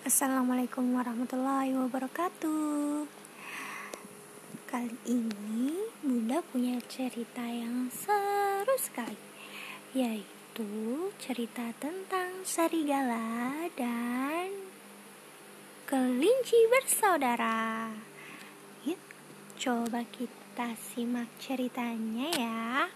Assalamualaikum warahmatullahi wabarakatuh. Kali ini Bunda punya cerita yang seru sekali Yaitu cerita tentang serigala dan kelinci bersaudara. Yuk coba kita simak ceritanya ya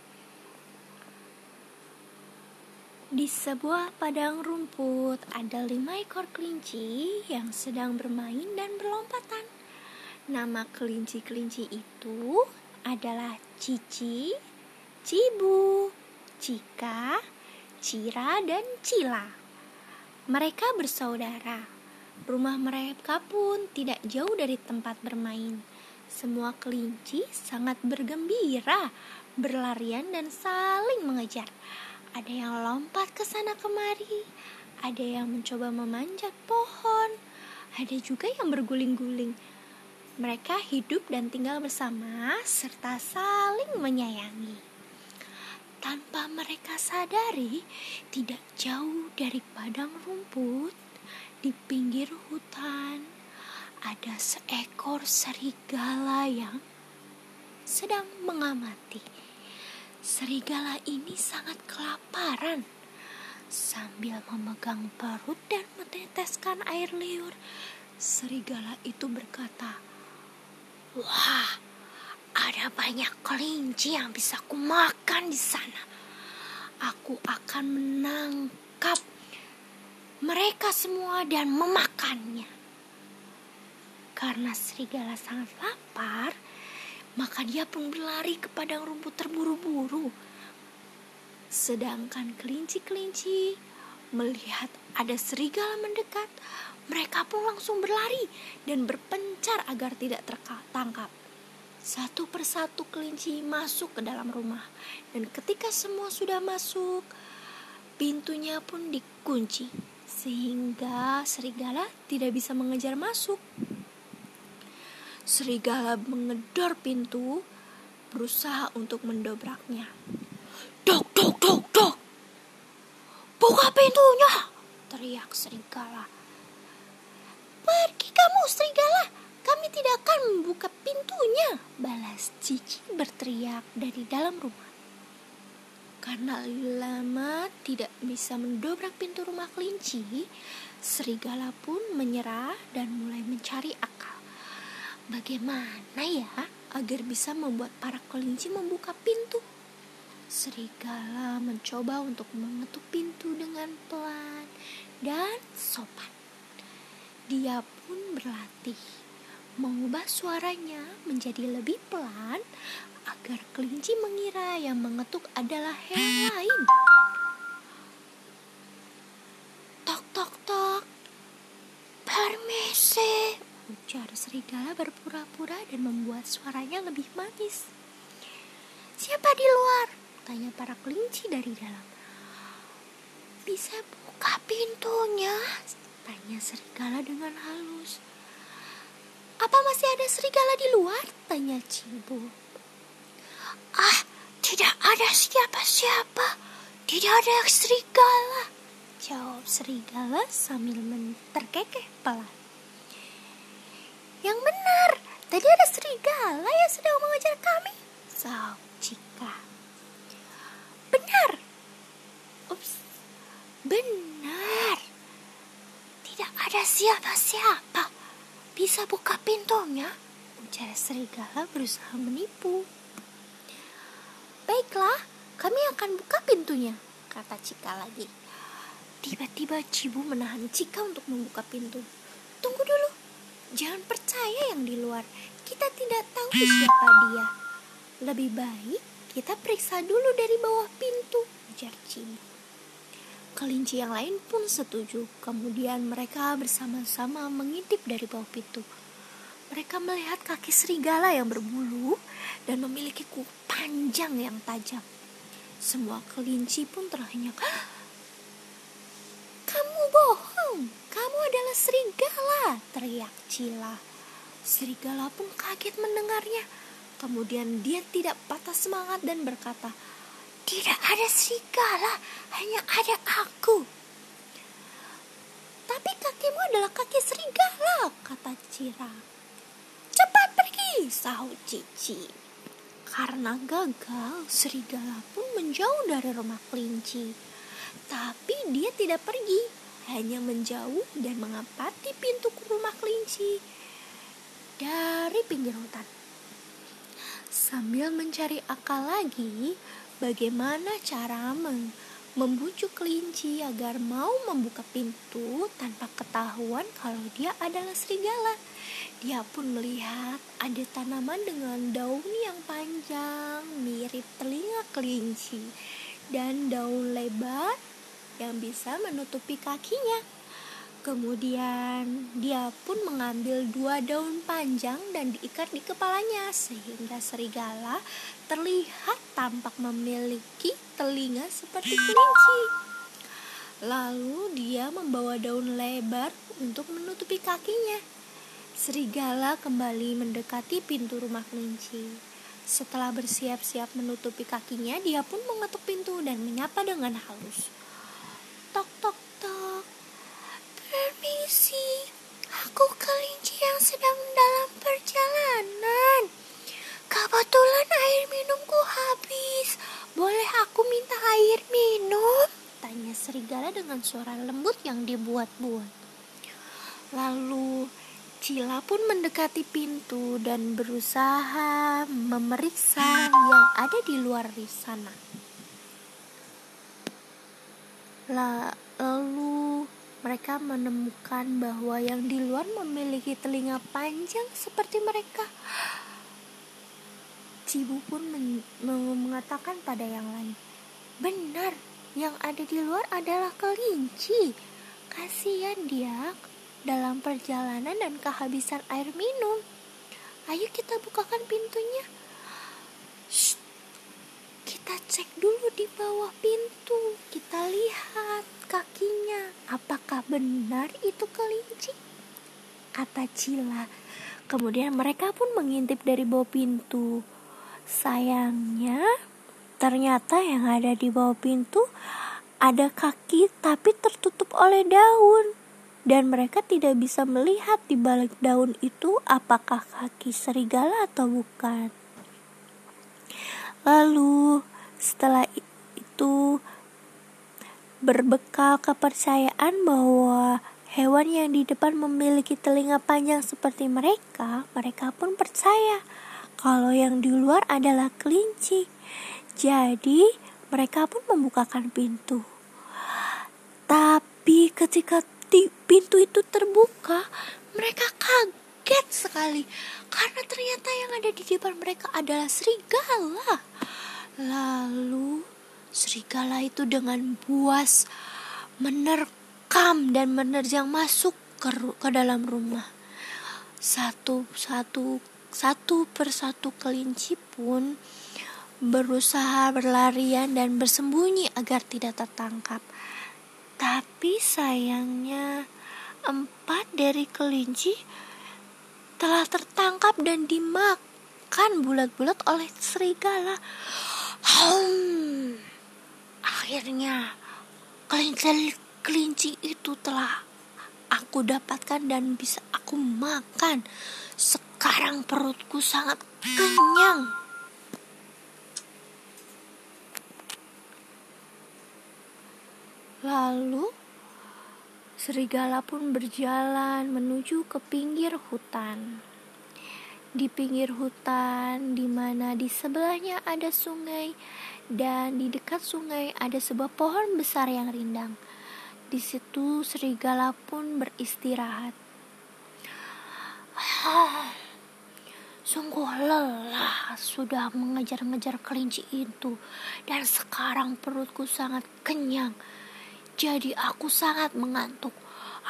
Di sebuah padang rumput ada lima ekor kelinci yang sedang bermain dan berlompatan. Nama kelinci-kelinci itu adalah Cici, Cibu, Cika, Cira, dan Cila. Mereka bersaudara. Rumah mereka pun tidak jauh dari tempat bermain. Semua kelinci sangat bergembira, berlarian dan saling mengejar. Ada yang lompat ke sana kemari, ada yang mencoba memanjat pohon, ada juga yang berguling-guling. Mereka hidup dan tinggal bersama serta saling menyayangi. Tanpa mereka sadari, tidak jauh dari padang rumput di pinggir hutan ada seekor serigala yang sedang mengamati. Serigala ini sangat kelaparan. Sambil memegang perut dan meneteskan air liur, serigala itu berkata, "Wah, ada banyak kelinci yang bisa kumakan di sana. Aku akan menangkap mereka semua dan memakannya." Karena serigala sangat lapar, maka dia pun berlari ke padang rumput terburu-buru. Sedangkan kelinci-kelinci melihat ada serigala mendekat, mereka pun langsung berlari dan berpencar agar tidak tertangkap. Satu persatu kelinci masuk ke dalam rumah, dan ketika semua sudah masuk, pintunya pun dikunci sehingga serigala tidak bisa mengejar masuk. Serigala mengedor pintu, berusaha untuk mendobraknya. Dok, dok, dok, dok. Buka pintunya, teriak serigala. Pergi kamu, serigala. Kami tidak akan membuka pintunya, balas Cici berteriak dari dalam rumah. Karena lama tidak bisa mendobrak pintu rumah kelinci, serigala pun menyerah dan mulai mencari akal. Bagaimana ya agar bisa membuat para kelinci membuka pintu? Serigala mencoba untuk mengetuk pintu dengan pelan dan sopan. Dia pun berlatih mengubah suaranya menjadi lebih pelan agar kelinci mengira yang mengetuk adalah hewan lain. Tok tok tok. Permisi, ujar serigala berpura-pura dan membuat suaranya lebih manis. Siapa di luar? Tanya para kelinci dari dalam. Bisa buka pintunya? Tanya serigala dengan halus. Apa masih ada serigala di luar? Tanya Cibu. Ah, tidak ada siapa-siapa. Tidak ada serigala. Jawab serigala sambil terkekeh pelan. Yang benar, tadi ada serigala yang sedang mengejar kami. Sahut Cika. Benar. Ups. Benar. Tidak ada siapa-siapa. Bisa buka pintunya? Ujar serigala berusaha menipu. Baiklah, kami akan buka pintunya, kata Cika lagi. Tiba-tiba Cibu menahan Cika untuk membuka pintu. Tunggu dulu, Jangan percaya yang di luar. Kita tidak tahu siapa dia. Lebih baik kita periksa dulu dari bawah pintu, ujar Cini. Kelinci yang lain pun setuju. Kemudian mereka bersama-sama mengintip dari bawah pintu. Mereka melihat kaki serigala yang berbulu dan memiliki kuku panjang yang tajam. Semua kelinci pun terhenyak. Kamu bohong, kamu adalah serigala, teriak Cila. Serigala pun kaget mendengarnya. Kemudian dia tidak patah semangat dan berkata, Tidak ada serigala, hanya ada aku. Tapi kakimu adalah kaki serigala, kata Cira. Cepat pergi, sahut Cici. Karena gagal, serigala pun menjauh dari rumah kelinci. Tapi dia tidak pergi, hanya menjauh dan mengapati pintu rumah kelinci dari pinggir hutan. Sambil mencari akal lagi, bagaimana cara membujuk kelinci agar mau membuka pintu tanpa ketahuan kalau dia adalah serigala. Dia pun melihat ada tanaman dengan daun yang panjang mirip telinga kelinci dan daun lebar yang bisa menutupi kakinya. Kemudian dia pun mengambil dua daun panjang dan diikat di kepalanya sehingga serigala terlihat tampak memiliki telinga seperti kelinci. Lalu dia membawa daun lebar untuk menutupi kakinya. Serigala kembali mendekati pintu rumah kelinci. Setelah bersiap-siap menutupi kakinya, dia pun mengetuk pintu dan menyapa dengan halus. Tok tok tok. Permisi, aku kelinci yang sedang dalam perjalanan. Kebetulan air minumku habis. Boleh aku minta air minum? Tanya serigala dengan suara lembut yang dibuat-buat. Lalu Cila pun mendekati pintu dan berusaha memeriksa yang ada di luar sana. Lalu mereka menemukan bahwa yang di luar memiliki telinga panjang seperti mereka. Cibu pun men mengatakan pada yang lain, "Benar, yang ada di luar adalah kelinci. Kasihan dia dalam perjalanan dan kehabisan air minum. Ayo kita bukakan pintunya." Shh, kita cek dulu di bawah pintu. Kita lihat kakinya. Apakah benar itu kelinci? Kata Cila. Kemudian mereka pun mengintip dari bawah pintu. Sayangnya, ternyata yang ada di bawah pintu ada kaki tapi tertutup oleh daun. Dan mereka tidak bisa melihat di balik daun itu apakah kaki serigala atau bukan. Lalu setelah itu berbekal kepercayaan bahwa hewan yang di depan memiliki telinga panjang seperti mereka, mereka pun percaya kalau yang di luar adalah kelinci. Jadi, mereka pun membukakan pintu. Tapi ketika pintu itu terbuka, mereka kaget sekali karena ternyata yang ada di depan mereka adalah serigala. Lalu serigala itu dengan buas menerkam dan menerjang masuk ke, ke dalam rumah. Satu satu satu persatu kelinci pun berusaha berlarian dan bersembunyi agar tidak tertangkap. Tapi sayangnya empat dari kelinci telah tertangkap dan dimakan bulat-bulat oleh serigala. Hmm. Akhirnya kelinci, kelinci itu telah aku dapatkan dan bisa aku makan. Sekarang perutku sangat kenyang. Lalu serigala pun berjalan menuju ke pinggir hutan di pinggir hutan di mana di sebelahnya ada sungai dan di dekat sungai ada sebuah pohon besar yang rindang. Di situ serigala pun beristirahat. Sungguh lelah sudah mengejar-ngejar kelinci itu dan sekarang perutku sangat kenyang. Jadi aku sangat mengantuk.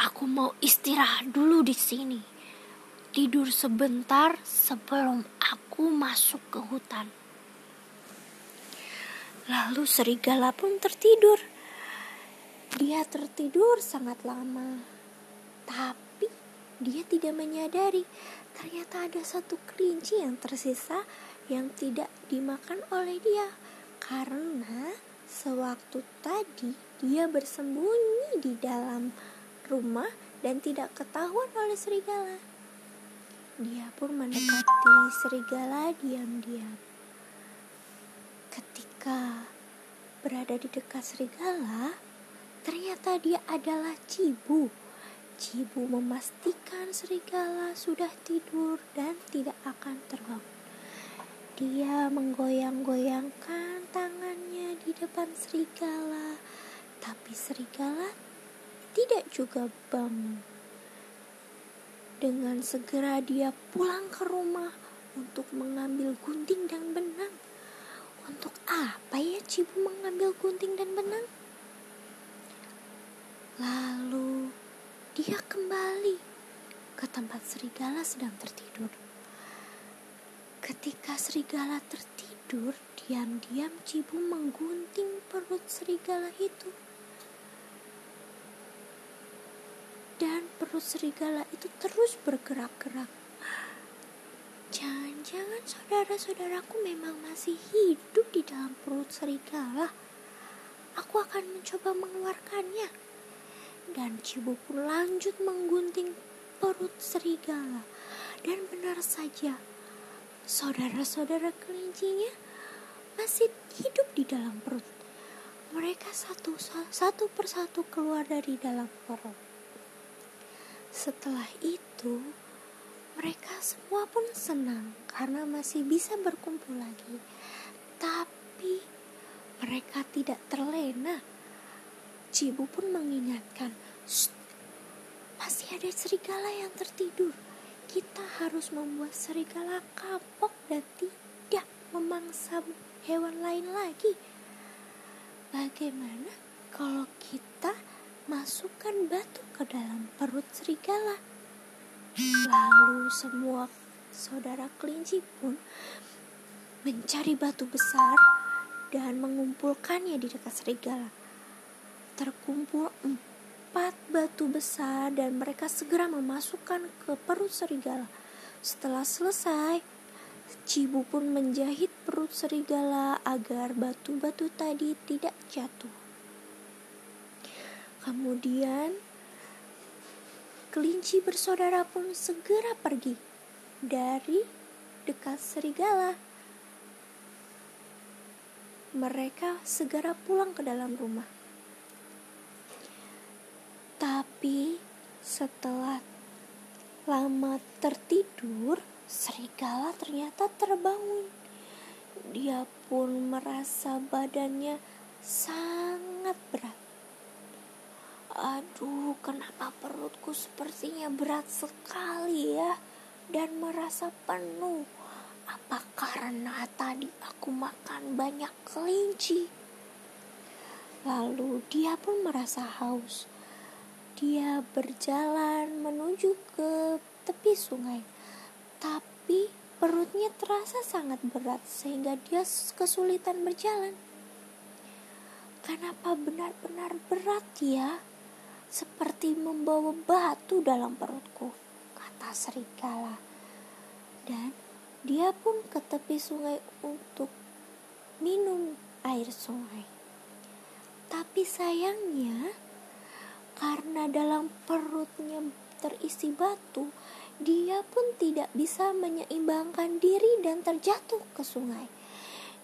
Aku mau istirahat dulu di sini tidur sebentar sebelum aku masuk ke hutan. Lalu serigala pun tertidur. Dia tertidur sangat lama, tapi dia tidak menyadari ternyata ada satu kelinci yang tersisa yang tidak dimakan oleh dia karena sewaktu tadi dia bersembunyi di dalam rumah dan tidak ketahuan oleh serigala. Dia pun mendekati serigala diam-diam. Ketika berada di dekat serigala, ternyata dia adalah Cibu. Cibu memastikan serigala sudah tidur dan tidak akan terbangun. Dia menggoyang-goyangkan tangannya di depan serigala, tapi serigala tidak juga bangun. Dengan segera dia pulang ke rumah untuk mengambil gunting dan benang. Untuk apa ya Cibu mengambil gunting dan benang? Lalu dia kembali ke tempat serigala sedang tertidur. Ketika serigala tertidur, diam-diam Cibu menggunting perut serigala itu. Dan perut serigala itu terus bergerak-gerak. Jangan-jangan saudara-saudaraku memang masih hidup di dalam perut serigala. Aku akan mencoba mengeluarkannya. Dan Cibu pun lanjut menggunting perut serigala. Dan benar saja, Saudara-saudara kelincinya masih hidup di dalam perut. Mereka satu, satu persatu keluar dari dalam perut. Setelah itu, mereka semua pun senang karena masih bisa berkumpul lagi. Tapi mereka tidak terlena. Cibu pun mengingatkan, masih ada serigala yang tertidur kita harus membuat serigala kapok dan tidak memangsa hewan lain lagi. Bagaimana kalau kita masukkan batu ke dalam perut serigala? Lalu semua saudara kelinci pun mencari batu besar dan mengumpulkannya di dekat serigala. Terkumpul empat batu besar dan mereka segera memasukkan ke perut serigala. Setelah selesai, Cibu pun menjahit perut serigala agar batu-batu tadi tidak jatuh. Kemudian, kelinci bersaudara pun segera pergi dari dekat serigala. Mereka segera pulang ke dalam rumah. Tapi setelah lama tertidur, serigala ternyata terbangun. Dia pun merasa badannya sangat berat. Aduh, kenapa perutku sepertinya berat sekali ya dan merasa penuh. Apa karena tadi aku makan banyak kelinci? Lalu dia pun merasa haus dia berjalan menuju ke tepi sungai, tapi perutnya terasa sangat berat sehingga dia kesulitan berjalan. Kenapa benar-benar berat ya? Seperti membawa batu dalam perutku, kata serigala. Dan dia pun ke tepi sungai untuk minum air sungai. Tapi sayangnya, karena dalam perutnya terisi batu, dia pun tidak bisa menyeimbangkan diri dan terjatuh ke sungai.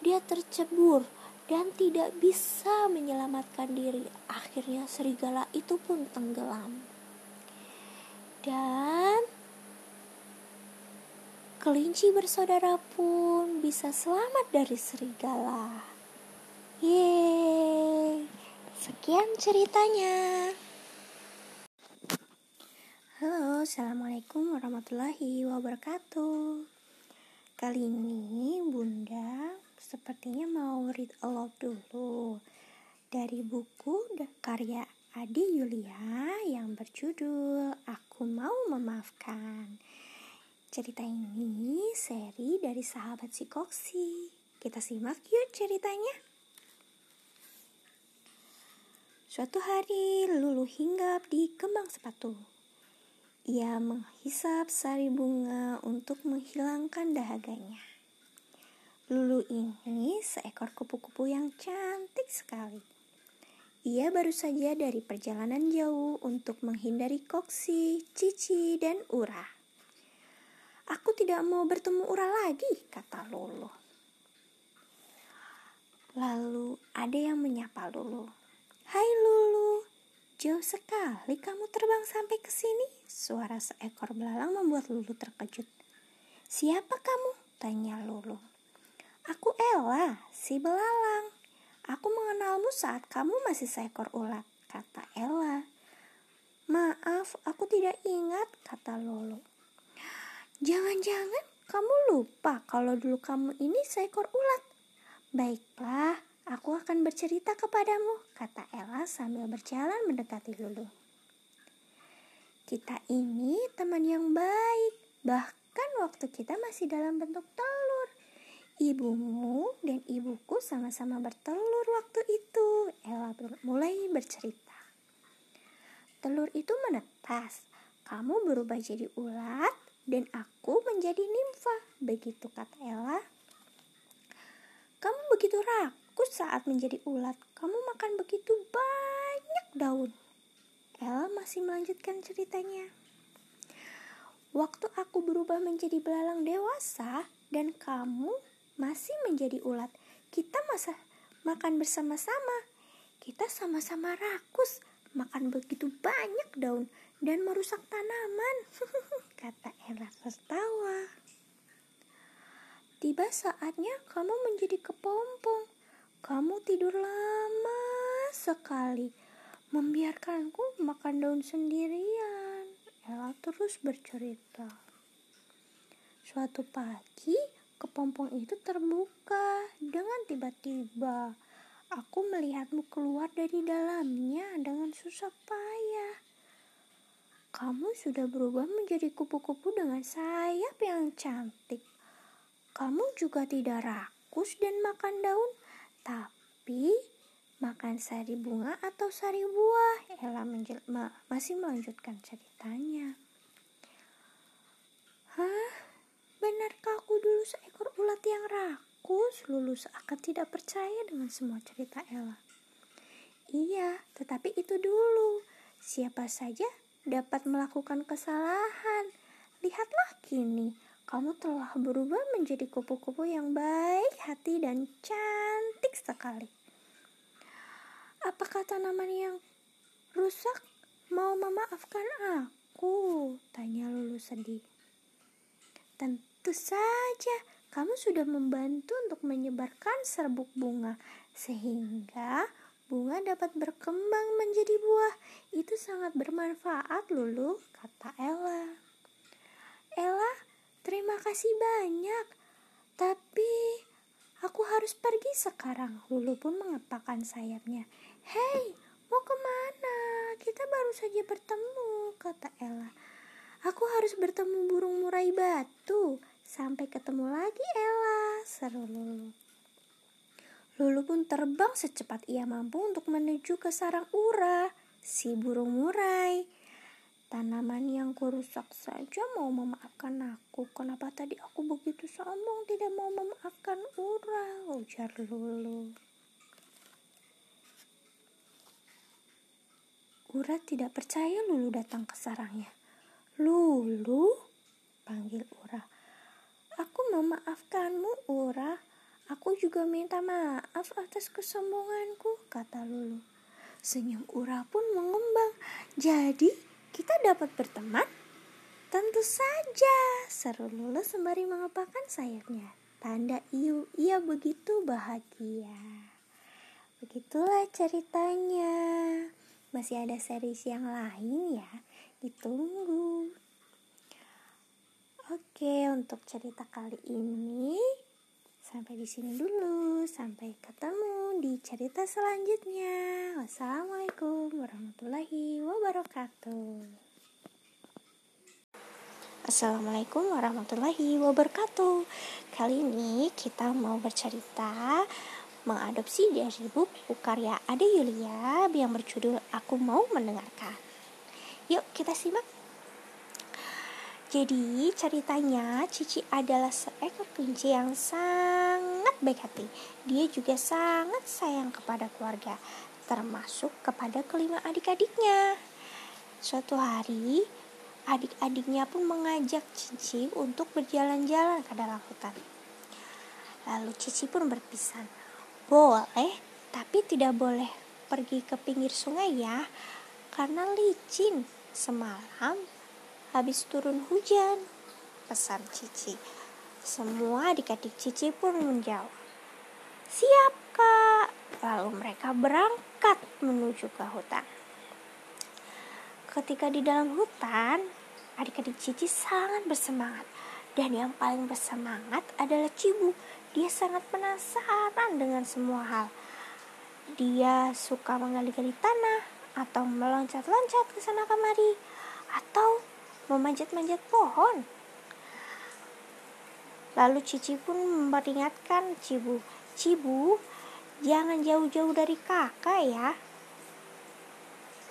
Dia tercebur dan tidak bisa menyelamatkan diri. Akhirnya serigala itu pun tenggelam. Dan kelinci bersaudara pun bisa selamat dari serigala. Yeay, sekian ceritanya. Halo, Assalamualaikum warahmatullahi wabarakatuh Kali ini Bunda sepertinya mau read aloud dulu. Dari buku karya Adi Yulia yang berjudul Aku Mau Memaafkan. Cerita ini seri dari sahabat si Koksi Kita simak yuk ceritanya. Suatu hari Lulu hinggap di kembang sepatu. Ia menghisap sari bunga untuk menghilangkan dahaganya. Lulu ini seekor kupu-kupu yang cantik sekali. Ia baru saja dari perjalanan jauh untuk menghindari Koksi, Cici, dan Ura. Aku tidak mau bertemu Ura lagi, kata Lulu. Lalu ada yang menyapa Lulu. Hai Lulu, jauh sekali kamu terbang sampai ke sini. Suara seekor belalang membuat Lulu terkejut. Siapa kamu? Tanya Lulu. Aku Ella, si belalang. Aku mengenalmu saat kamu masih seekor ulat, kata Ella. Maaf, aku tidak ingat, kata Lolo. Jangan-jangan kamu lupa kalau dulu kamu ini seekor ulat. Baiklah, aku akan bercerita kepadamu, kata Ella sambil berjalan mendekati Lulu. Kita ini teman yang baik, bahkan waktu kita masih dalam bentuk telur. Ibumu dan ibuku sama-sama bertelur waktu itu. Ella mulai bercerita. Telur itu menetas. Kamu berubah jadi ulat dan aku menjadi nimfa. Begitu kata Ella. Kamu begitu rakus saat menjadi ulat. Kamu makan begitu banyak daun. Ella masih melanjutkan ceritanya. Waktu aku berubah menjadi belalang dewasa dan kamu masih menjadi ulat. Kita masa makan bersama-sama. Kita sama-sama rakus, makan begitu banyak daun dan merusak tanaman, kata Ella tertawa. Tiba saatnya kamu menjadi kepompong. Kamu tidur lama sekali, membiarkanku makan daun sendirian. Ella terus bercerita. Suatu pagi, kepompong itu terbuka dengan tiba-tiba. Aku melihatmu keluar dari dalamnya dengan susah payah. Kamu sudah berubah menjadi kupu-kupu dengan sayap yang cantik. Kamu juga tidak rakus dan makan daun, tapi makan sari bunga atau sari buah. Ella masih melanjutkan ceritanya. Hah? Benarkah aku dulu seekor ulat yang rakus? Lulu seakan tidak percaya dengan semua cerita Ella. Iya, tetapi itu dulu. Siapa saja dapat melakukan kesalahan. Lihatlah kini, kamu telah berubah menjadi kupu-kupu yang baik hati dan cantik sekali. Apakah tanaman yang rusak mau memaafkan aku? Tanya Lulu sedih. Tentu Tentu saja, kamu sudah membantu untuk menyebarkan serbuk bunga, sehingga bunga dapat berkembang menjadi buah. Itu sangat bermanfaat, Lulu, kata Ella. Ella, terima kasih banyak. Tapi aku harus pergi sekarang. Lulu pun mengepakkan sayapnya. Hei, mau ke mana? Kita baru saja bertemu, kata Ella. Aku harus bertemu burung murai batu. Sampai ketemu lagi Ella, seru Lulu. Lulu pun terbang secepat ia mampu untuk menuju ke sarang Ura, si burung murai. Tanaman yang kurusak saja mau memaafkan aku. Kenapa tadi aku begitu sombong tidak mau memaafkan Ura? Ujar Lulu. Ura tidak percaya Lulu datang ke sarangnya. Lulu, panggil Ura. Aku memaafkanmu, Ura. Aku juga minta maaf atas kesombonganku, kata Lulu. Senyum Ura pun mengembang. Jadi, kita dapat berteman? Tentu saja, seru Lulu sembari mengepakkan sayapnya. Tanda iu, ia begitu bahagia. Begitulah ceritanya. Masih ada series yang lain ya. Ditunggu. Oke, untuk cerita kali ini sampai di sini dulu. Sampai ketemu di cerita selanjutnya. Wassalamualaikum warahmatullahi wabarakatuh. Assalamualaikum warahmatullahi wabarakatuh. Kali ini kita mau bercerita mengadopsi dari buku karya Ade Yulia yang berjudul Aku Mau Mendengarkan. Yuk kita simak jadi ceritanya Cici adalah seekor kelinci yang sangat baik hati. Dia juga sangat sayang kepada keluarga. termasuk kepada kelima adik-adiknya. Suatu hari, adik-adiknya pun mengajak Cici untuk berjalan-jalan ke dalam hutan. Lalu Cici pun berpesan, boleh, tapi tidak boleh pergi ke pinggir sungai ya, karena licin. Semalam habis turun hujan, pesan Cici. Semua adik-adik Cici pun menjawab, siap kak. Lalu mereka berangkat menuju ke hutan. Ketika di dalam hutan, adik-adik Cici sangat bersemangat. Dan yang paling bersemangat adalah Cibu. Dia sangat penasaran dengan semua hal. Dia suka menggali-gali tanah, atau meloncat-loncat ke sana kemari, atau memanjat-manjat pohon. Lalu Cici pun memperingatkan Cibu, Cibu, jangan jauh-jauh dari kakak ya.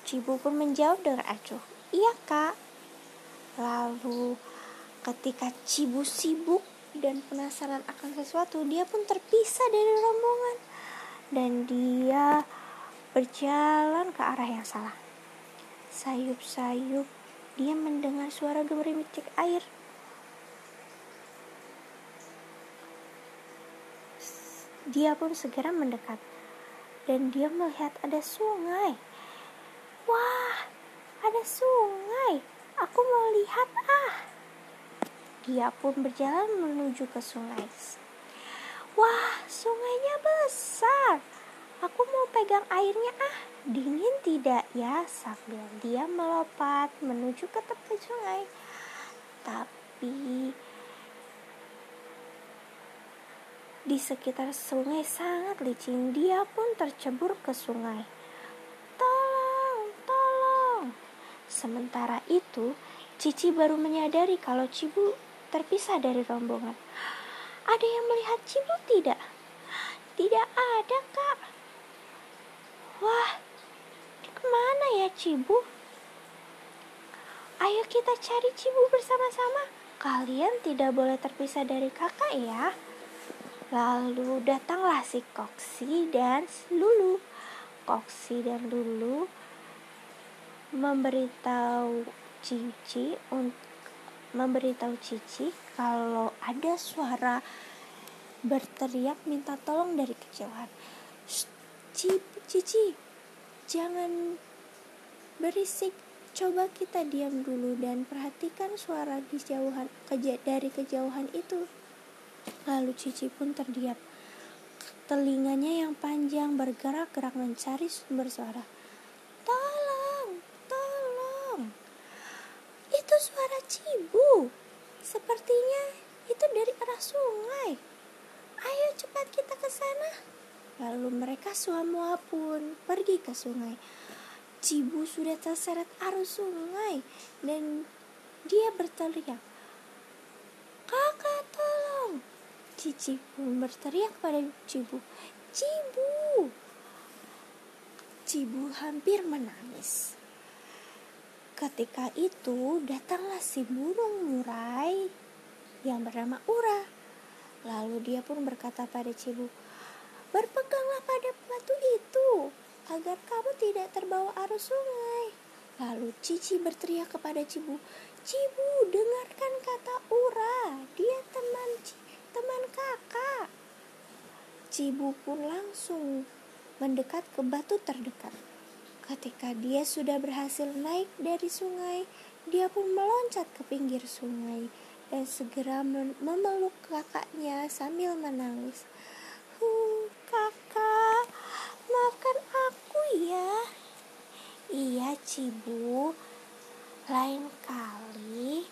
Cibu pun menjawab dengan acuh, iya kak. Lalu ketika Cibu sibuk dan penasaran akan sesuatu, dia pun terpisah dari rombongan dan dia berjalan ke arah yang salah. Sayup-sayup, dia mendengar suara gemericik air. Dia pun segera mendekat dan dia melihat ada sungai. Wah, ada sungai. Aku mau lihat ah. Dia pun berjalan menuju ke sungai. Wah, sungainya besar. Pegang airnya ah. Dingin tidak ya? Sambil dia melompat menuju ke tepi sungai. Tapi di sekitar sungai sangat licin. Dia pun tercebur ke sungai. Sementara itu, Cici baru menyadari kalau Cibu terpisah dari rombongan. Ada yang melihat Cibu tidak? Tidak ada, Kak. Wah, ke mana ya Cibu? Ayo kita cari Cibu bersama-sama. Kalian tidak boleh terpisah dari kakak ya. Lalu datanglah si Koksi dan Lulu. Koksi dan Lulu memberitahu Cici untuk memberitahu Cici kalau ada suara berteriak minta tolong dari kejauhan. Cici, Cici, jangan berisik. Coba kita diam dulu dan perhatikan suara di jauhan dari kejauhan itu. Lalu Cici pun terdiam. Telinganya yang panjang bergerak-gerak mencari sumber suara. suara cibu. Sepertinya itu dari arah sungai. Ayo cepat kita ke sana. Lalu mereka semua pun pergi ke sungai. Cibu sudah terseret arus sungai dan dia berteriak. Kakak tolong. Cici pun berteriak pada Cibu. Cibu. Cibu hampir menangis. Ketika itu datanglah si burung murai yang bernama Ura. Lalu dia pun berkata pada Cibu, Berpeganglah pada batu itu agar kamu tidak terbawa arus sungai. Lalu Cici berteriak kepada Cibu, Cibu dengarkan kata Ura, dia teman teman kakak. Cibu pun langsung mendekat ke batu terdekat. Ketika dia sudah berhasil naik dari sungai, dia pun meloncat ke pinggir sungai dan segera memeluk kakaknya sambil menangis. Huh, kakak, maafkan aku ya. Iya, Cibu. Lain kali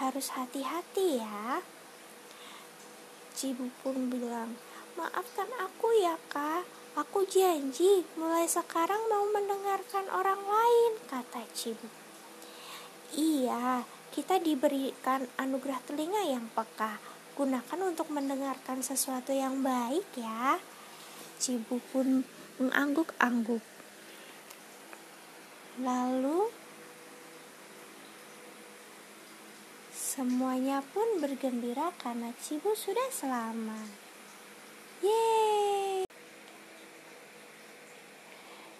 harus hati-hati ya. Cibu pun bilang, Maafkan aku ya kak, aku janji mulai sekarang mau mendengarkan orang lain, kata Cibu. Iya, kita diberikan anugerah telinga yang peka. Gunakan untuk mendengarkan sesuatu yang baik ya. Cibu pun mengangguk-angguk. Lalu semuanya pun bergembira karena Cibu sudah selamat. Yeay.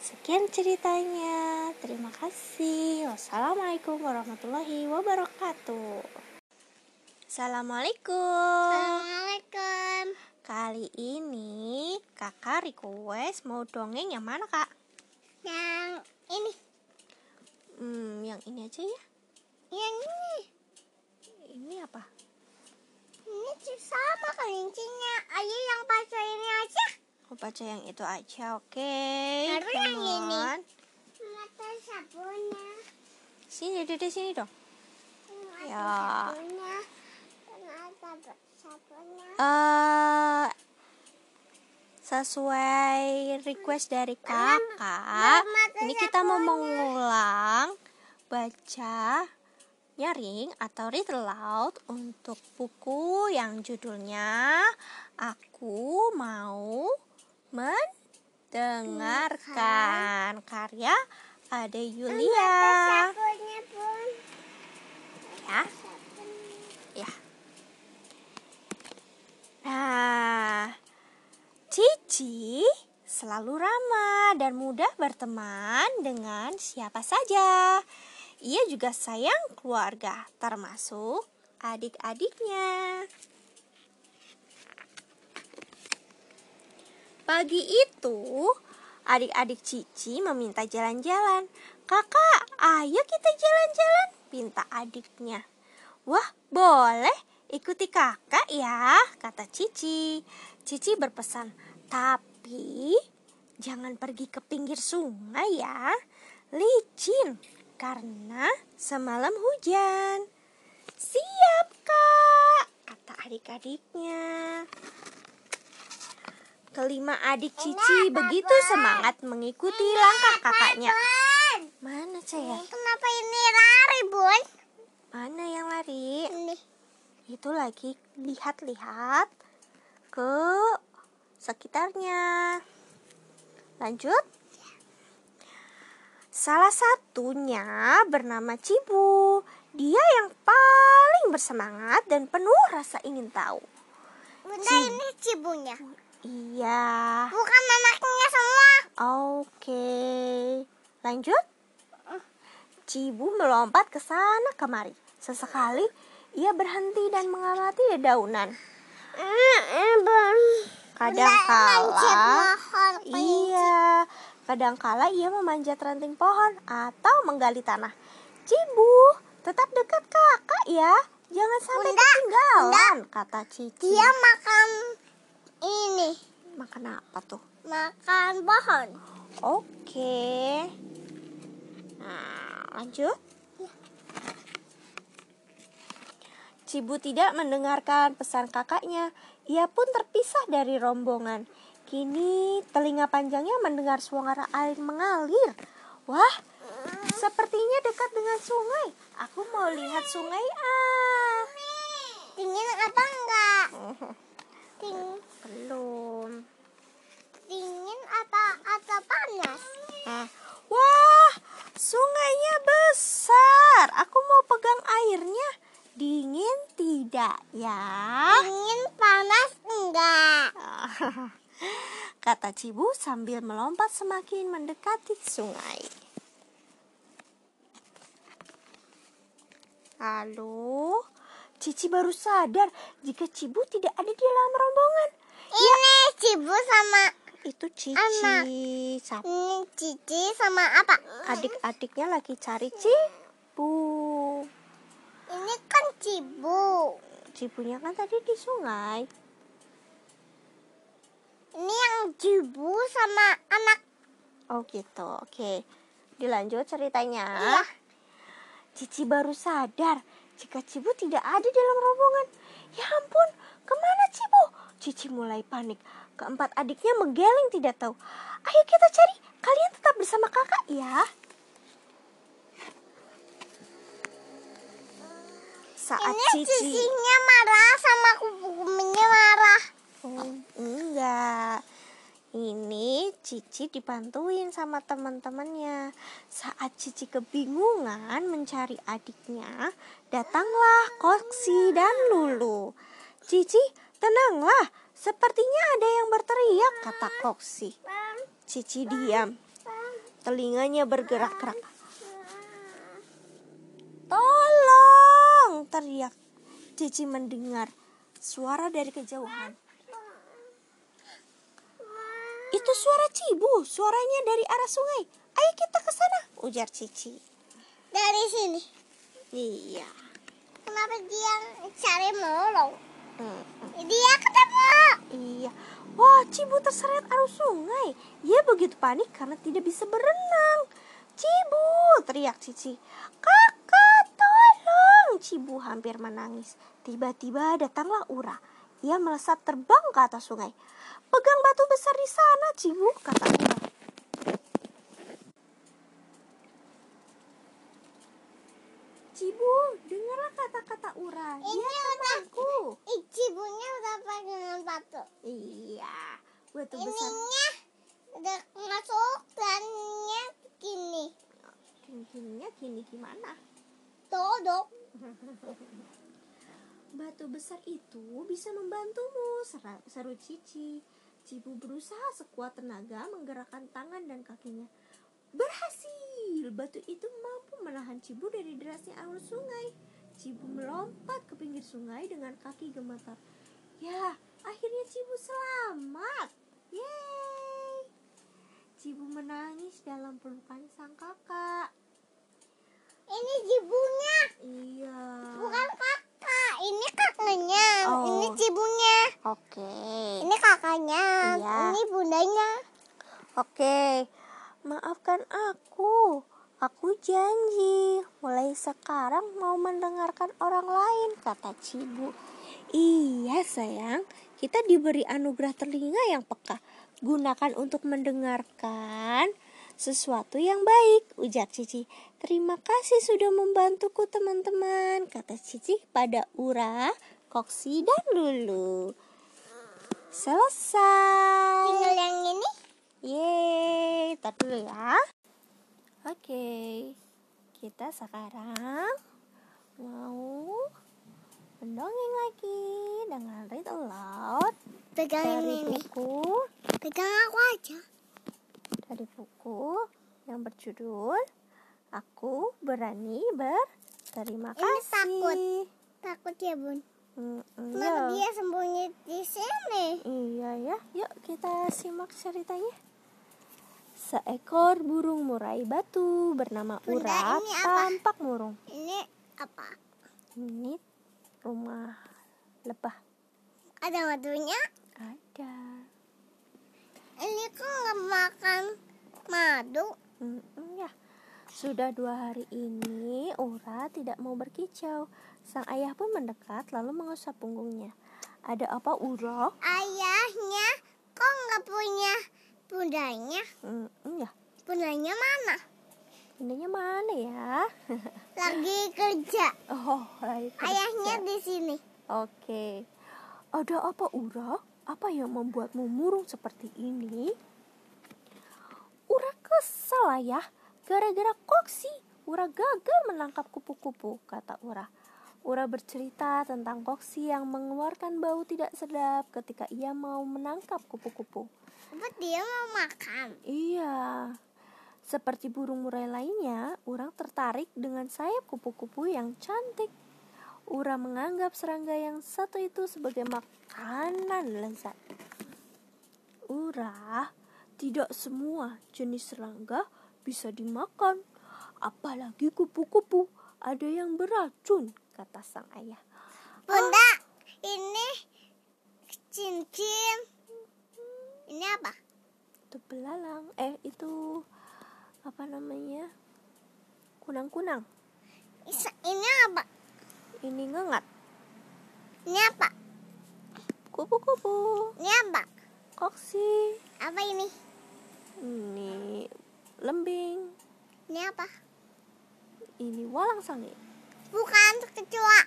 Sekian ceritanya. Terima kasih. Wassalamualaikum warahmatullahi wabarakatuh. Assalamualaikum. Assalamualaikum. Kali ini kakak request mau dongeng yang mana kak? Yang ini, Hmm, yang ini aja ya. yang ini, Ini apa? ini sama kelincinya. Ayo yang pakai ini aja. Aku baca yang itu aja, oke. Baru yang ini. Mata sabunnya. Sini, dede sini dong. Mata Ya. sabunnya. Eh sesuai request dari kakak, ini kita mau mengulang baca nyaring atau read aloud untuk buku yang judulnya Aku Mau Mendengarkan karya Ade Yulia. Ya. Nah, Cici selalu ramah dan mudah berteman dengan siapa saja. Ia juga sayang keluarga, termasuk adik-adiknya. Pagi itu, adik-adik Cici meminta jalan-jalan. Kakak, ayo kita jalan-jalan, pinta adiknya. Wah, boleh. Ikuti kakak ya, kata Cici. Cici berpesan, tapi jangan pergi ke pinggir sungai ya. Licin, karena semalam hujan. Siap, Kak, kata adik-adiknya. Kelima adik Cici begitu semangat mengikuti langkah kakaknya. Bun, Mana saya? kenapa ini lari, Bun? Mana yang lari? Ini. Itu lagi lihat-lihat ke sekitarnya. Lanjut. Salah satunya bernama Cibu. Dia yang paling bersemangat dan penuh rasa ingin tahu. Bunda Cib- ini cibunya. Iya. Bukan anaknya semua. Oke. Lanjut. Cibu melompat ke sana kemari. Sesekali ia berhenti dan mengamati dedaunan. Kadangkala Iya, kadangkala ia memanjat ranting pohon atau menggali tanah. Cibu, tetap dekat kakak ya. Jangan sampai Bunda, ketinggalan, kata Cici. Dia makan ini, Makan apa tuh? makan pohon. Oke. Nah, lanjut. Cibu tidak mendengarkan pesan kakaknya. Ia pun terpisah dari rombongan. Kini telinga panjangnya mendengar suara air mengalir. Wah, sepertinya dekat dengan sungai. Aku mau lihat sungai ah. Dingin apa enggak? Ding, Belum. dingin apa atau panas? Ah, Wah, sungainya besar. Aku mau pegang airnya. Dingin tidak ya? Dingin panas enggak? Kata Cibu sambil melompat semakin mendekati sungai. Lalu, Cici baru sadar jika Cibu tidak ada di dalam rombongan. Ini cibu sama Itu Cici. Anak. Ini cici sama apa? Adik-adiknya lagi cari Cibu. Ini kan cibu. Cibunya kan tadi di sungai. Ini yang cibu sama anak. Oh gitu, oke. Dilanjut ceritanya. Iya. Cici baru sadar jika Cibu tidak ada dalam rombongan. Ya ampun, ke mana Cibu? Cici mulai panik. Keempat adiknya menggeleng tidak tahu. Ayo kita cari, kalian tetap bersama kakak ya. Saat Ini Cici... cicinya marah sama kubuminya marah. Oh, enggak. Ini Cici dibantuin sama teman-temannya. Saat Cici kebingungan mencari adiknya, datanglah Koksi dan Lulu. Cici, tenanglah. Sepertinya ada yang berteriak, kata Koksi. Cici diam. Telinganya bergerak-gerak. Tolong! Teriak. Cici mendengar suara dari kejauhan. Itu suara Cibu, suaranya dari arah sungai. Ayo kita ke sana, ujar Cici. Dari sini. Iya. Kenapa dia cari mulu? Hmm, Dia ketemu. iya. Wah, Cibu terseret arus sungai. Ia begitu panik karena tidak bisa berenang. Cibu, teriak Cici. Kakak, tolong. Cibu hampir menangis. Tiba-tiba datanglah Ura. Ia melesat terbang ke atas sungai. Pegang batu besar di sana, Cibu, kata Ura. Cibu, dengarlah kata-kata Ura. Dia Ini udah- temanku. Cibunya udah pegangan batu. Iya, batu besar. Ininya udah masuk dannya gini. Kini-kininya kini gimana? Dodok. Batu besar itu bisa membantumu, seru Cici. Cibu berusaha sekuat tenaga menggerakkan tangan dan kakinya. Berhasil! Batu itu mampu menahan Cibu dari derasnya arus sungai. Cibu melompat ke pinggir sungai dengan kaki gemetar. Ya, akhirnya Cibu selamat. Yeay! Cibu menangis dalam pelukan sang kakak. Ini cibunya, Iya. bukan kakak. Ini kakaknya. Oh. Ini cibunya. Oke. Ini kakaknya. Iya. Ini bundanya. Oke, maafkan aku. Aku janji, mulai sekarang mau mendengarkan orang lain, kata Cibu. Iya sayang, kita diberi anugerah telinga yang peka. Gunakan untuk mendengarkan sesuatu yang baik, ujar Cici. Terima kasih sudah membantuku teman-teman, kata Cici pada Ura, Koksi, dan Lulu. Selesai. Tinggal yang ini. Yeay, tar dulu ya. Oke, kita sekarang mau mendongeng lagi dengan read aloud Pegang dari ini. buku Pegang aku aja. dari buku yang berjudul Aku Berani Berterima Ini Kasih. takut. Takut ya bun. Mm, mm, Kenapa dia sembunyi di sini? Iya ya, yuk kita simak ceritanya. Seekor burung murai batu bernama Bunda, Ura ini apa? tampak murung. Ini apa? Ini rumah lebah. Ada matunya? Ada. Ini kok nggak makan madu? Mm-mm, ya. Sudah dua hari ini Ura tidak mau berkicau. Sang ayah pun mendekat lalu mengusap punggungnya. Ada apa Ura? Ayahnya kok nggak punya bundanya? Mm-mm, ya. Bundanya mana? Bundanya mana ya? Lagi kerja. oh, lagi kerja. Ayahnya di sini. Oke. Ada apa Ura? Apa yang membuatmu murung seperti ini? Ura kesal ayah. Gara-gara koksi, Ura gagal menangkap kupu-kupu, kata Ura. Ura bercerita tentang koksi yang mengeluarkan bau tidak sedap ketika ia mau menangkap kupu-kupu. Apa dia mau makan? Iya. Seperti burung murai lainnya, Ura tertarik dengan sayap kupu-kupu yang cantik. Ura menganggap serangga yang satu itu sebagai makanan lezat. Ura, tidak semua jenis serangga bisa dimakan. Apalagi kupu-kupu, ada yang beracun, kata sang ayah. Bunda, ini cincin. Ini apa? Itu belalang, eh itu apa namanya? Kunang-kunang. Ini apa? Ini ngengat. Ini apa? Kupu-kupu. Ini apa? Koksi. Apa ini? Ini lembing. Ini apa? Ini walang sangi. Bukan kecoa.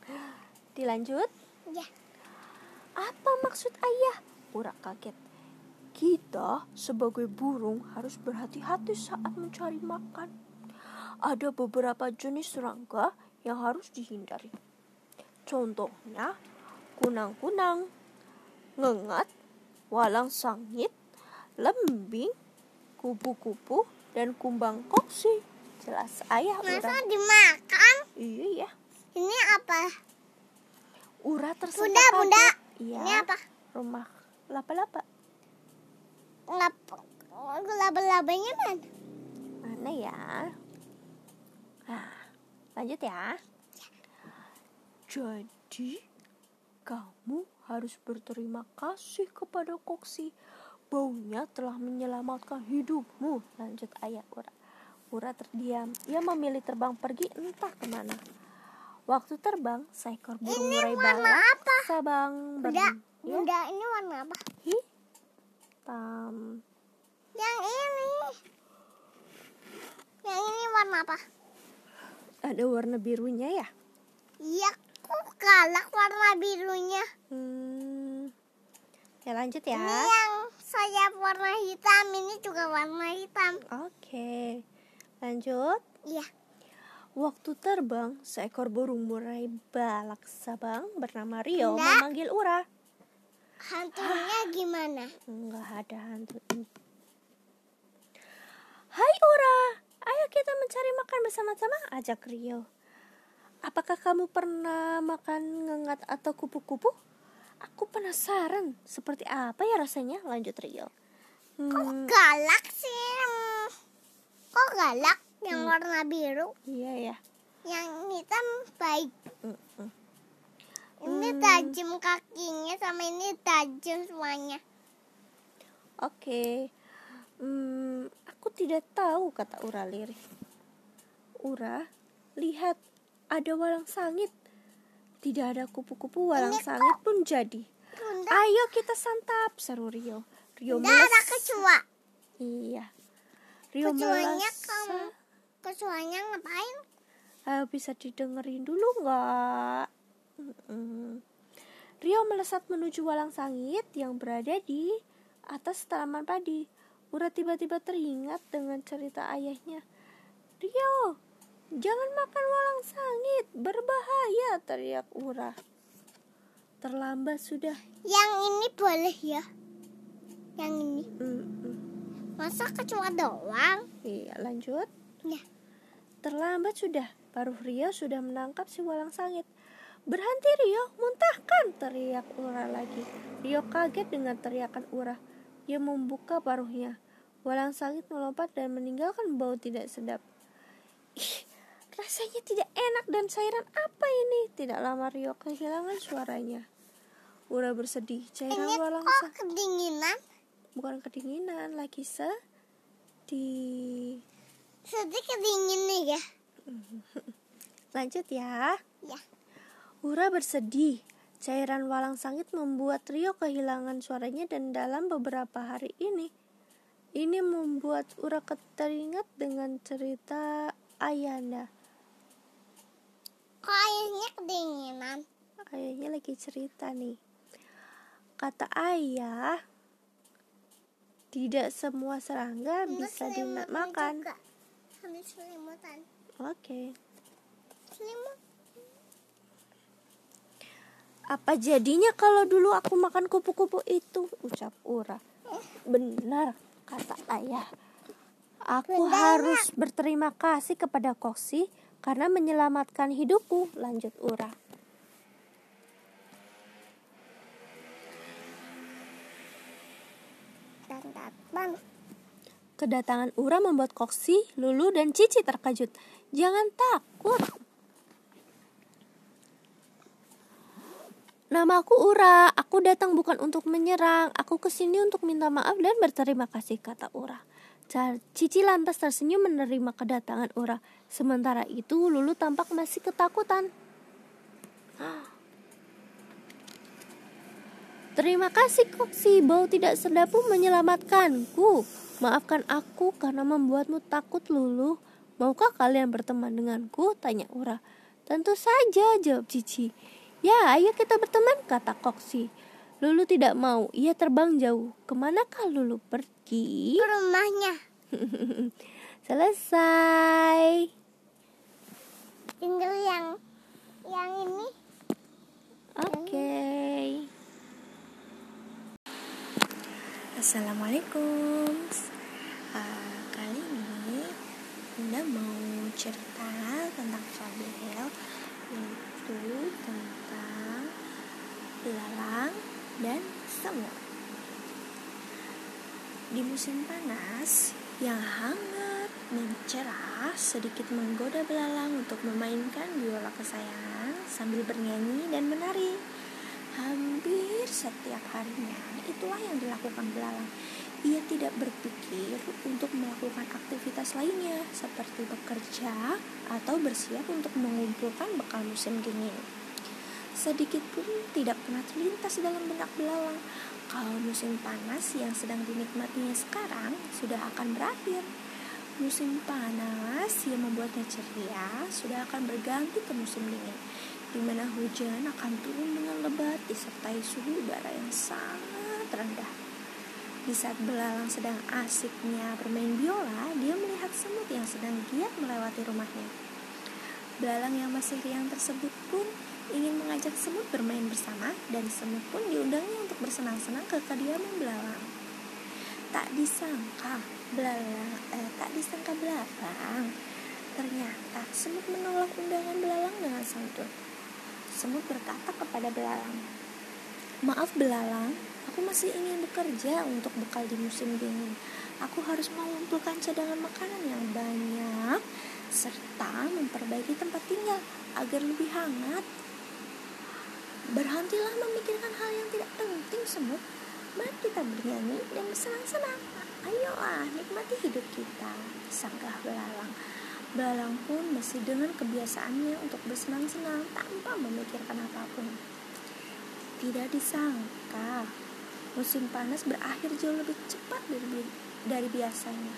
Dilanjut. Ya. Apa maksud ayah? Ura kaget. Kita sebagai burung harus berhati-hati saat mencari makan. Ada beberapa jenis serangga yang harus dihindari. Contohnya kunang-kunang. ngengat, walang sangit, lembing, kupu-kupu, dan kumbang koksi. Jelas ayah Masa Ura. dimakan? Iya ya. Ini apa? Ura tersentak Bunda, bunda. Iya. Ini apa? Rumah laba-laba. Lap laba-labanya mana? Mana ya? Nah, lanjut ya. Jadi, kamu harus berterima kasih kepada Koksi. Baunya telah menyelamatkan hidupmu. Lanjut ayah Ura. Ura terdiam. Ia memilih terbang pergi entah ke mana. Waktu terbang, seekor burung murai warna balak apa? sabang ber- ya, bunda ini warna apa? hitam. Yang ini. Yang ini warna apa? Ada warna birunya ya? Iya, kok galak warna birunya. Hmm. Ya lanjut ya. Ini yang sayap warna hitam, ini juga warna hitam. Oke. Lanjut. Iya. Waktu terbang, seekor burung murai balak sabang bernama Rio Bunda. memanggil Ura. Hantunya gimana? Enggak ada hantu. Hai Ura, ayo kita mencari makan bersama-sama, ajak Rio. Apakah kamu pernah makan ngengat atau kupu-kupu? Aku penasaran, seperti apa ya rasanya? Lanjut Rio. Kok Hmm, galak sih? Hmm. Kok galak? Yang warna biru, iya ya. yang hitam baik. Mm-mm. Ini Hmm. tajam kakinya sama ini tajam semuanya. Oke. Hmm, aku tidak tahu kata Ura lirih. Ura, lihat ada walang sangit. Tidak ada kupu-kupu walang sangit pun jadi. Bunda, Ayo kita santap, seru Rio. Rio Bunda ada kecoa. Iya. Rio Kecoanya melesa. kamu, kecoanya ngapain? Ah, bisa didengerin dulu nggak? Rio melesat menuju walang sangit yang berada di atas tanaman padi. Ura tiba-tiba teringat dengan cerita ayahnya. Rio, jangan makan walang sangit, berbahaya, teriak Ura. Terlambat sudah. Yang ini boleh ya? Yang ini. Mm-mm. Masa kecoa doang? Iya, lanjut. Ya. Terlambat sudah. Paruh Rio sudah menangkap si walang sangit. Berhenti Rio, muntahkan, teriak Ura lagi. Rio kaget dengan teriakan Ura. Dia membuka paruhnya. Walang sangit melompat dan meninggalkan bau tidak sedap. Ih, rasanya tidak enak dan cairan apa ini? Tidak lama Rio kehilangan suaranya. Ura bersedih. Cairan Ini walang kok kedinginan? bukan kedinginan, lagi sedih. Sedih kedingin nih ya. Lanjut ya. Ya. Ura bersedih. Cairan walang sangit membuat Rio kehilangan suaranya dan dalam beberapa hari ini ini membuat Ura teringat dengan cerita Ayanda. Kok airnya kedinginan? Ayahnya lagi cerita nih. Kata ayah, tidak semua serangga Ini bisa dimakan. selimutan. Oke. Selimut. Apa jadinya kalau dulu aku makan kupu-kupu itu? Ucap Ura. Benar, kata ayah. Aku harus berterima kasih kepada Koksi karena menyelamatkan hidupku. Lanjut Ura. Dan datang. Kedatangan Ura membuat Koksi, Lulu, dan Cici terkejut. Jangan takut. Namaku Ura. Aku datang bukan untuk menyerang. Aku ke sini untuk minta maaf dan berterima kasih, kata Ura. Cici lantas tersenyum menerima kedatangan Ura. Sementara itu, Lulu tampak masih ketakutan. Terima kasih Koksi, bau tidak sedapmu menyelamatkanku. Maafkan aku karena membuatmu takut Lulu. Maukah kalian berteman denganku? Tanya Ura. Tentu saja, jawab Cici. Ya, ayo kita berteman, kata Koksi. Lulu tidak mau, ia terbang jauh. Ke manakah Lulu pergi? Ke rumahnya. Selesai. Tinggal yang yang ini. Oke. Assalamualaikum uh, Kali ini Bunda mau cerita tentang fabel Yaitu tentang Belalang dan semut Di musim panas yang hangat dan cerah sedikit menggoda belalang untuk memainkan biola kesayangan sambil bernyanyi dan menari. Hampir setiap harinya, itulah yang dilakukan belalang. Ia tidak berpikir untuk melakukan aktivitas lainnya, seperti bekerja atau bersiap untuk mengumpulkan bekal musim dingin. Sedikit pun tidak pernah terlintas dalam benak belalang kalau musim panas yang sedang dinikmatinya sekarang sudah akan berakhir. Musim panas yang membuatnya ceria sudah akan berganti ke musim dingin di mana hujan akan turun dengan lebat disertai suhu udara yang sangat rendah. Di saat belalang sedang asiknya bermain biola, dia melihat semut yang sedang giat melewati rumahnya. Belalang yang masih riang tersebut pun ingin mengajak semut bermain bersama dan semut pun diundangnya untuk bersenang-senang ke kediaman belalang. Tak disangka belalang, eh, tak disangka belalang. Ternyata semut menolak undangan belalang dengan santun. Semut berkata kepada belalang, Maaf belalang, aku masih ingin bekerja untuk bekal di musim dingin. Aku harus mengumpulkan cadangan makanan yang banyak serta memperbaiki tempat tinggal agar lebih hangat. Berhentilah memikirkan hal yang tidak penting semut. Mari kita bernyanyi dan bersenang-senang. Ayolah, nikmati hidup kita, sanggah belalang. Belalang pun masih dengan kebiasaannya untuk bersenang-senang tanpa memikirkan apa pun. Tidak disangka, musim panas berakhir jauh lebih cepat dari, dari biasanya.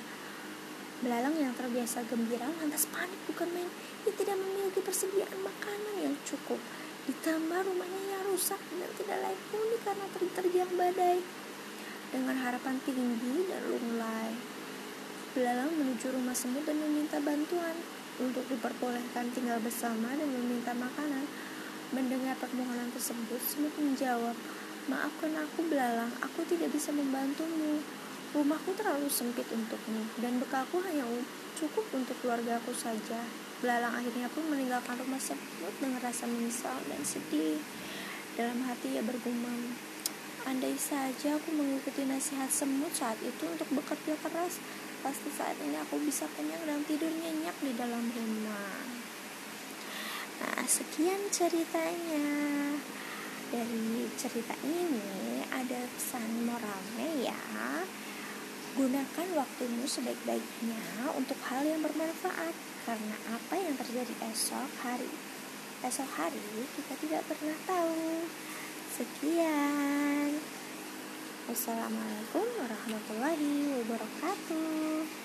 Belalang yang terbiasa gembira lantas panik bukan main. Ia tidak memiliki persediaan makanan yang cukup. Ditambah rumahnya yang rusak dan tidak layak huni karena terjang badai. Dengan harapan tinggi dan lunglai, Belalang menuju rumah semut dan meminta bantuan untuk diperbolehkan tinggal bersama dan meminta makanan. Mendengar permohonan tersebut, semut menjawab, Maafkan aku belalang, aku tidak bisa membantumu. Rumahku terlalu sempit untukmu, dan bekalku hanya cukup untuk keluarga aku saja. Belalang akhirnya pun meninggalkan rumah semut dengan rasa menyesal dan sedih. Dalam hati ia bergumam, Andai saja aku mengikuti nasihat semut saat itu untuk bekerja keras, pasti saat ini aku bisa kenyang dan tidur nyenyak di dalam rumah. Nah, sekian ceritanya. Dari cerita ini ada pesan moralnya ya. Gunakan waktumu sebaik-baiknya untuk hal yang bermanfaat karena apa yang terjadi esok hari esok hari kita tidak pernah tahu. Sekian. Wassalamualaikum warahmatullahi wabarakatuh.